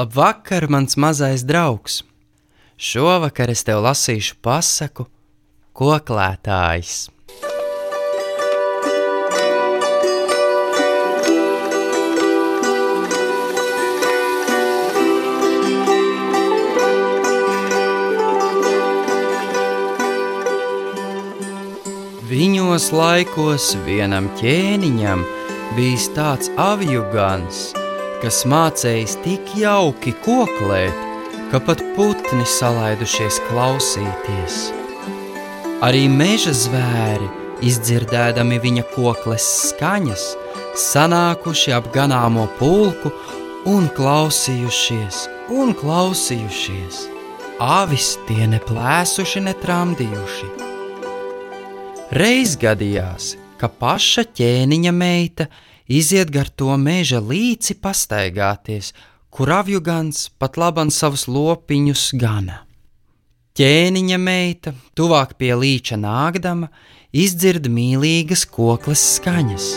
Labvakar, mans mazais draugs! Šovakar es tev lasīšu pasaku, koklētājs. Viņos laikos vienam ķēniņam bijis tāds avjugans, kas mācējis tik jauki koklēt, ka pat putni salaidušies klausīties. Arī meža zvēri, izdzirdēdami viņa kokles skaņas, sanākuši ap ganāmo pulku un klausījušies, un klausījušies. Avis tie neplēsuši, netramdījuši. Reiz gadījās, ka paša ķēniņa meita iziet gar to meža līci pastaigāties, kur avjugans pat laban savus lopiņus gana. Ķēniņa meita, tuvāk pie līča nākdama, izdzird mīlīgas kokles skaņas.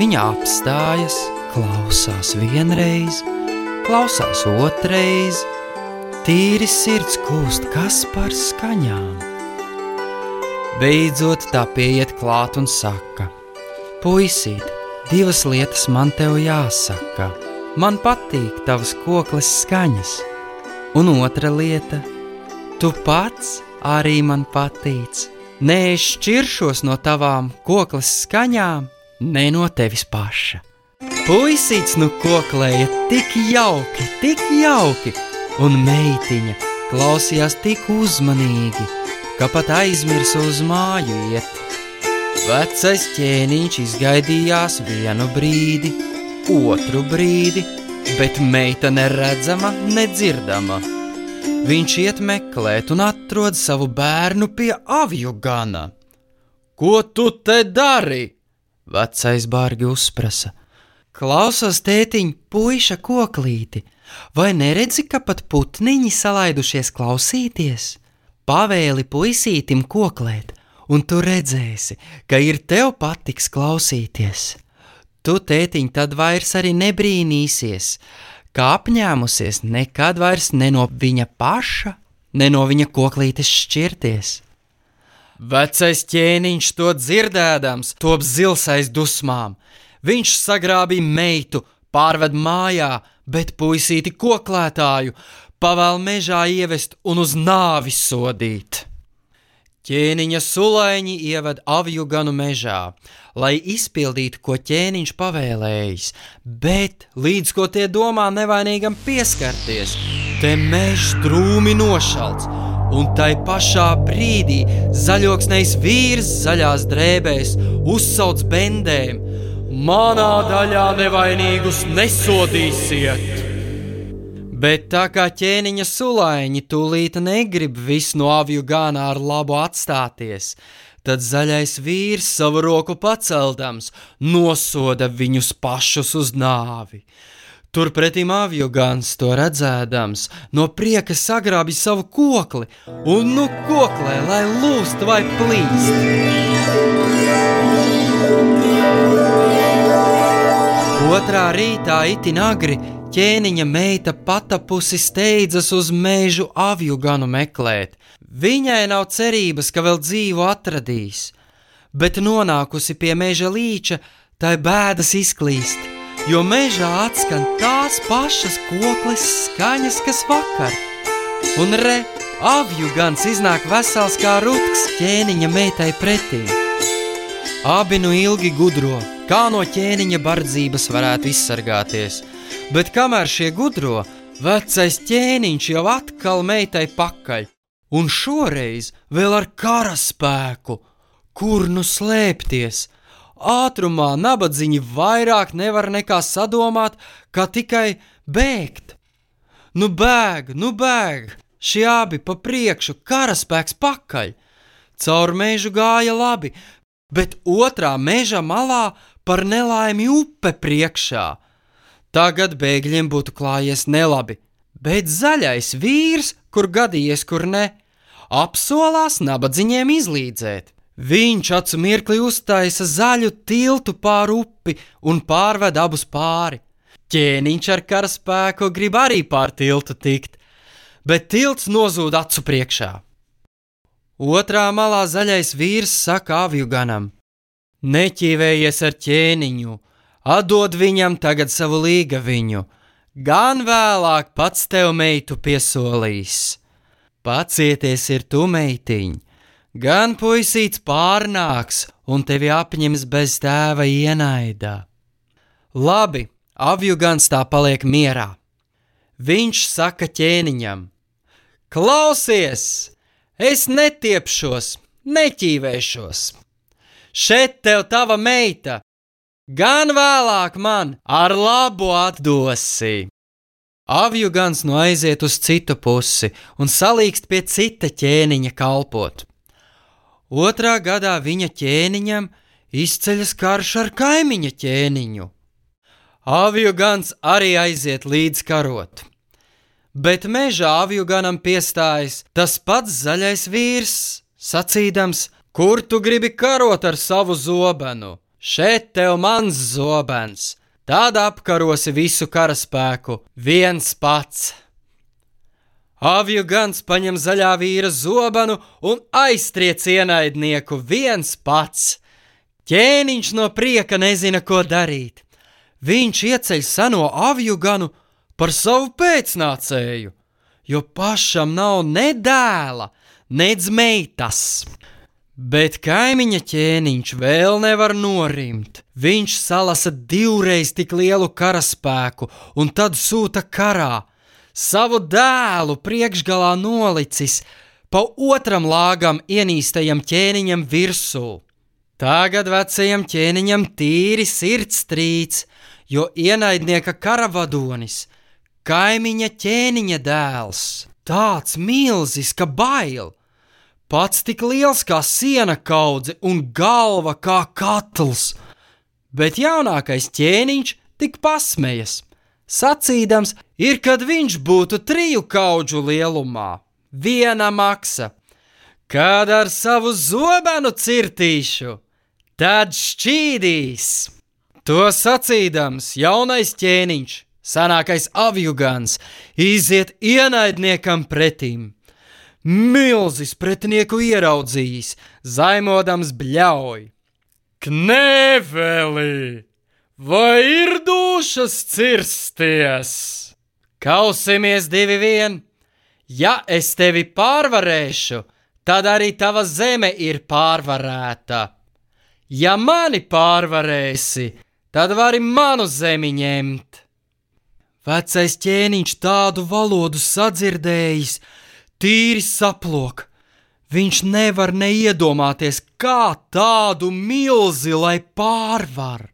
Viņa apstājas, klausās vienreiz, klausās otrreiz, tīri sirds kūst, kas par skaņām. Beidzot, tā pieiet klāt un saka: Puisīt, divas lietas man te jāsaka. Man patīk tavas kokles skaņas, un otra lieta - tu pats arī man patīc. Nē, es šķiršos no tavām kokles skaņām ne no tevis paša. Puisīts nu koklēja tik jauki, tik jauki, un meitiņa klausījās tik uzmanīgi, ka pat aizmirsa uz māju iet. Vecais ķēniņš izgaidījās vienu brīdi, otru brīdi, bet meita neredzama, nedzirdama. Viņš iet meklēt un atrod savu bērnu pie avju gana. Ko tu te dari? Vecais bārgi uzprasa: Klausos, tētiņ, puika koklīti, vai neredzi, ka pat putniņi salaidušies klausīties? Pavēli puisītim koklēt, un tu redzēsi, ka ir tev patiks klausīties. Tu, tētiņ, tad vairs arī nebrīnīsies, ka apņēmusies nekad vairs ne no viņa paša, ne no viņa koklītes šķirties. Vecais ķēniņš to dzirdēdams, top zils aiz dusmām. Viņš sagrābīja meitu, pārved mājā, bet puisīti koklētāju pavēl mežā ievest un uz nāvi sodīt. Ķēniņa sulaiņi ieved aviju ganu mežā, lai izpildītu, ko ķēniņš pavēlējis, bet līdz ko tie domā nevainīgam pieskarties, te mežs drūmi nošalts un tai pašā brīdī zaļoksnējs vīrs zaļās drēbēs uzsauc bendēm: Manā daļā nevainīgus nesodīsiet! Bet tā kā ķēniņa sulaiņi tūlīt negrib visu no aviju gānā ar labu atstāties, tad zaļais vīrs savu roku paceldams nosoda viņus pašus uz nāvi. Turpretī avjogans to redzēdams, no prieka sagrābi savu kokli un nu koklē, lai lūst vai plīst. Otrā rītā itin agri ķēniņa meita patapusi steidzas uz mežu avjuganu meklēt. Viņai nav cerības, ka vēl dzīvu atradīs, bet nonākusi pie meža līča, tai bēdas izklīst jo mežā atskan tās pašas kokles skaņas, kas vakar. Un re, avju gans iznāk vesels kā rutks ķēniņa meitai pretī. Abi nu ilgi gudro, kā no ķēniņa bardzības varētu izsargāties, bet kamēr šie gudro, vecais ķēniņš jau atkal meitai pakaļ, un šoreiz vēl ar karaspēku, kur nu slēpties – ātrumā nabadzīņi vairāk nevar nekā sadomāt, kā tikai bēgt. Nu, bēg, nu, bēg! Šie abi pa priekšu, karaspēks pakaļ. Caur mežu gāja labi, bet otrā meža malā par nelaimi upe priekšā. Tagad bēgļiem būtu klājies nelabi, bet zaļais vīrs kur gadījies, kur ne, apsolās nabadzīņiem izlīdzēt. Viņš acu mirkli uztaisa zaļu tiltu pāri upi un pārved abus pāri. Ķēniņš ar karaspēku grib arī pār tiltu tikt, bet tilts nozūd acu priekšā. Otrā malā zaļais vīrs saka avjuganam: Neķīvējies ar ķēniņu, atdod viņam tagad savu līgaviņu, gan vēlāk pats tev meitu piesolīs. Pacieties, ir tu meitiņ, gan puisīts pārnāks un tevi apņems bez tēva ienaidā. Labi, avjugans tā paliek mierā. Viņš saka ķēniņam: Klausies, es netiepšos, neķīvēšos. Šeit tev tava meita, gan vēlāk man ar labu atdosi. Avjugans no aiziet uz citu pusi un salīkst pie cita ķēniņa kalpot. Otrā gadā viņa ķēniņam izceļas karš ar kaimiņa ķēniņu. Avjugans arī aiziet līdz karot. Bet mežā avjuganam piestājas tas pats zaļais vīrs, sacīdams, kur tu gribi karot ar savu zobenu? Šeit tev mans zobens, tad apkarosi visu karaspēku viens pats. Avju gans paņem zaļā vīra zobenu un aiztriec ienaidnieku viens pats. Ķēniņš no prieka nezina, ko darīt. Viņš ieceļ seno avju ganu par savu pēcnācēju, jo pašam nav ne dēla, nedz meitas. Bet kaimiņa ķēniņš vēl nevar norimt. Viņš salasa divreiz tik lielu karaspēku un tad sūta karā. Savu dēlu priekšgalā nolicis pa otram lāgam ienīstajam ķēniņam virsū. Tagad vecajam ķēniņam tīri sirds trīc, jo ienaidnieka karavadonis, kaimiņa ķēniņa dēls, tāds milzis, ka bail pats tik liels kā siena kaudze un galva kā katls. Bet jaunākais ķēniņš tik pasmējas, sacīdams, ir, kad viņš būtu triju kaudžu lielumā, viena maksa. Kad ar savu zobenu cirtīšu, tad šķīdīs. To sacīdams, jaunais ķēniņš, senākais avjugans, iziet ienaidniekam pretīm Milzis pretinieku ieraudzījis, zaimodams bļauj. Knēvelī, vai ir dušas cirsties? Kausimies divi vien! Ja es tevi pārvarēšu, tad arī tava zeme ir pārvarēta. Ja mani pārvarēsi, tad vari manu zemi ņemt. Vecais ķēniņš tādu valodu sadzirdējis, tīri saplok. Viņš nevar neiedomāties, kā tādu milzi lai pārvar.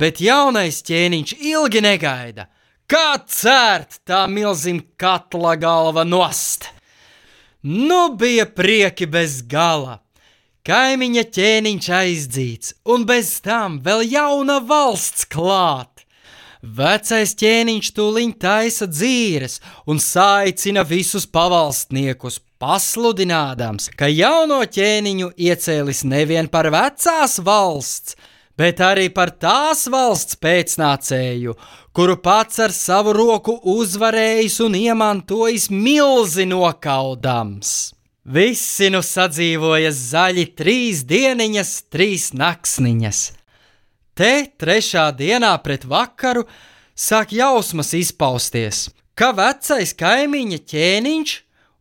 Bet jaunais ķēniņš ilgi negaida, kā cērt tā milzim katla galva nost. Nu bija prieki bez gala. Kaimiņa ķēniņš aizdzīts, un bez tam vēl jauna valsts klāt. Vecais ķēniņš tūliņ taisa dzīves un saicina visus pavalstniekus, pasludinādams, ka jauno ķēniņu iecēlis nevien par vecās valsts, bet arī par tās valsts pēcnācēju, kuru pats ar savu roku uzvarējis un iemantojis milzi nokaudams. Visi nu sadzīvojas zaļi trīs dieniņas, trīs naksniņas. Te trešā dienā pret vakaru sāk jausmas izpausties, ka vecais kaimiņa ķēniņš,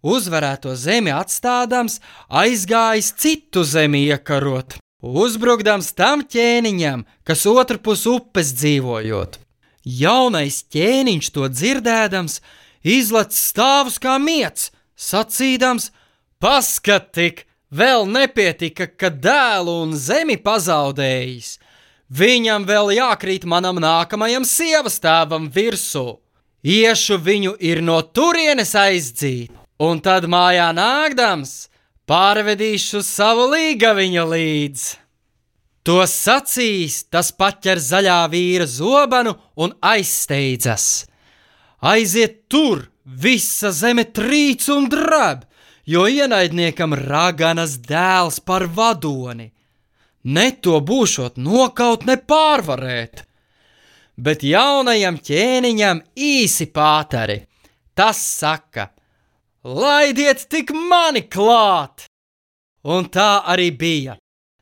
uzvarēto zemi atstādams, aizgājis citu zemi iekarot, uzbrukdams tam ķēniņam, kas otrpus upes dzīvojot. Jaunais ķēniņš to dzirdēdams, izlec stāvus kā miets, sacīdams: Paskatik, vēl nepietika, ka dēlu un zemi pazaudējis! Viņam vēl jākrīt manam nākamajam sievas tēvam virsū. Iešu viņu ir no turienes aizdzīt, un tad mājā nākdams pārvedīšu savu līgaviņu līdzi. To sacīs, tas paķer zaļā vīra zobenu un aizsteidzas. Aiziet tur, Visa zeme trīc un drēb, jo ienaidniekam raganas dēls par vadoni. Ne to būšot nokaut, ne pārvarēt. Bet jaunajam ķēniņam īsi pāteri. Tas saka, laidiet tik mani klāt! Un tā arī bija.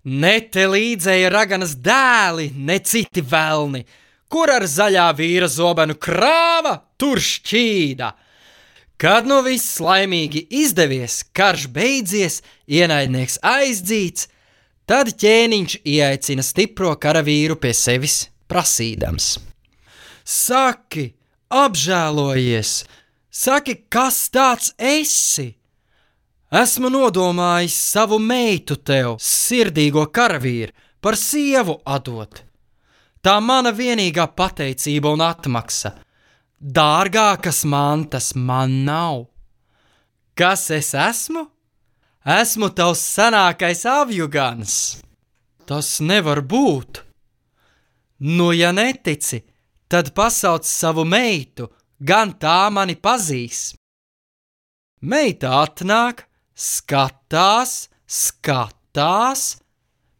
Ne te līdzēja raganas dēli, ne citi velni, kur ar zaļā vīra zobenu krāva, tur šķīda. Kad nu viss laimīgi izdevies, karš beidzies, ienaidnieks aizdzīts, tad ķēniņš ieaicina stipro karavīru pie sevis, prasīdams: Saki, apžēlojies, saki, kas tāds esi? Esmu nodomājis savu meitu tev, sirdīgo karavīru, par sievu atdot. Tā mana vienīgā pateicība un atmaksa. Dārgākas mantas man nav. Kas es esmu? Esmu tavs senākais avjugans. Tas nevar būt. Nu, ja netici, tad pasauc savu meitu, gan tā mani pazīs. Meita atnāk, skatās, skatās,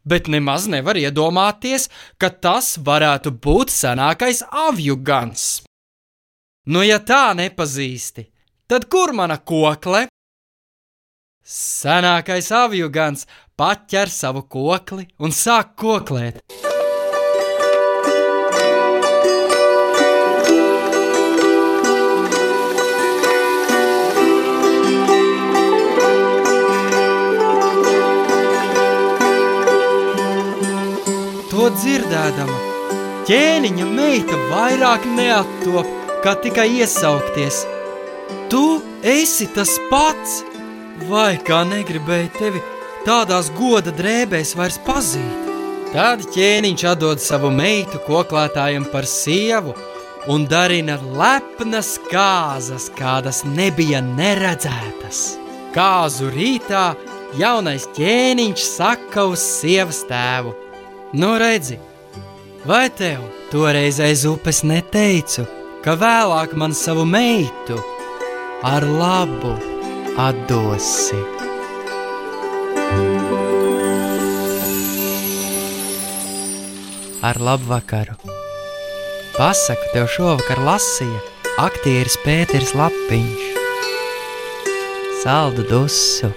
bet nemaz nevar iedomāties, ka tas varētu būt senākais avju gans. Nu, ja tā nepazīsti, tad kur mana kokle? Senākais avju gans paķer savu kokli un sāk koklēt. To dzirdēdama, ķēniņa meita vairāk neattop, kā tikai iesaukties. Tu esi tas pats, vai kā negribēji tevi tādās goda drēbēs vairs pazīt. Tad ķēniņš atdod savu meitu koklētājam par sievu un darina lepnas kāzas, kādas nebija neredzētas. Kāzu rītā jaunais ķēniņš saka uz sievas tēvu: Nu, redzi, vai tev toreiz aiz upes neteicu, ka vēlāk man savu meitu ar labu atdosi? Ar labu vakaru! Pasaku tev šovakar lasīja aktieris Pēters Lapiņš. Saldu dusu!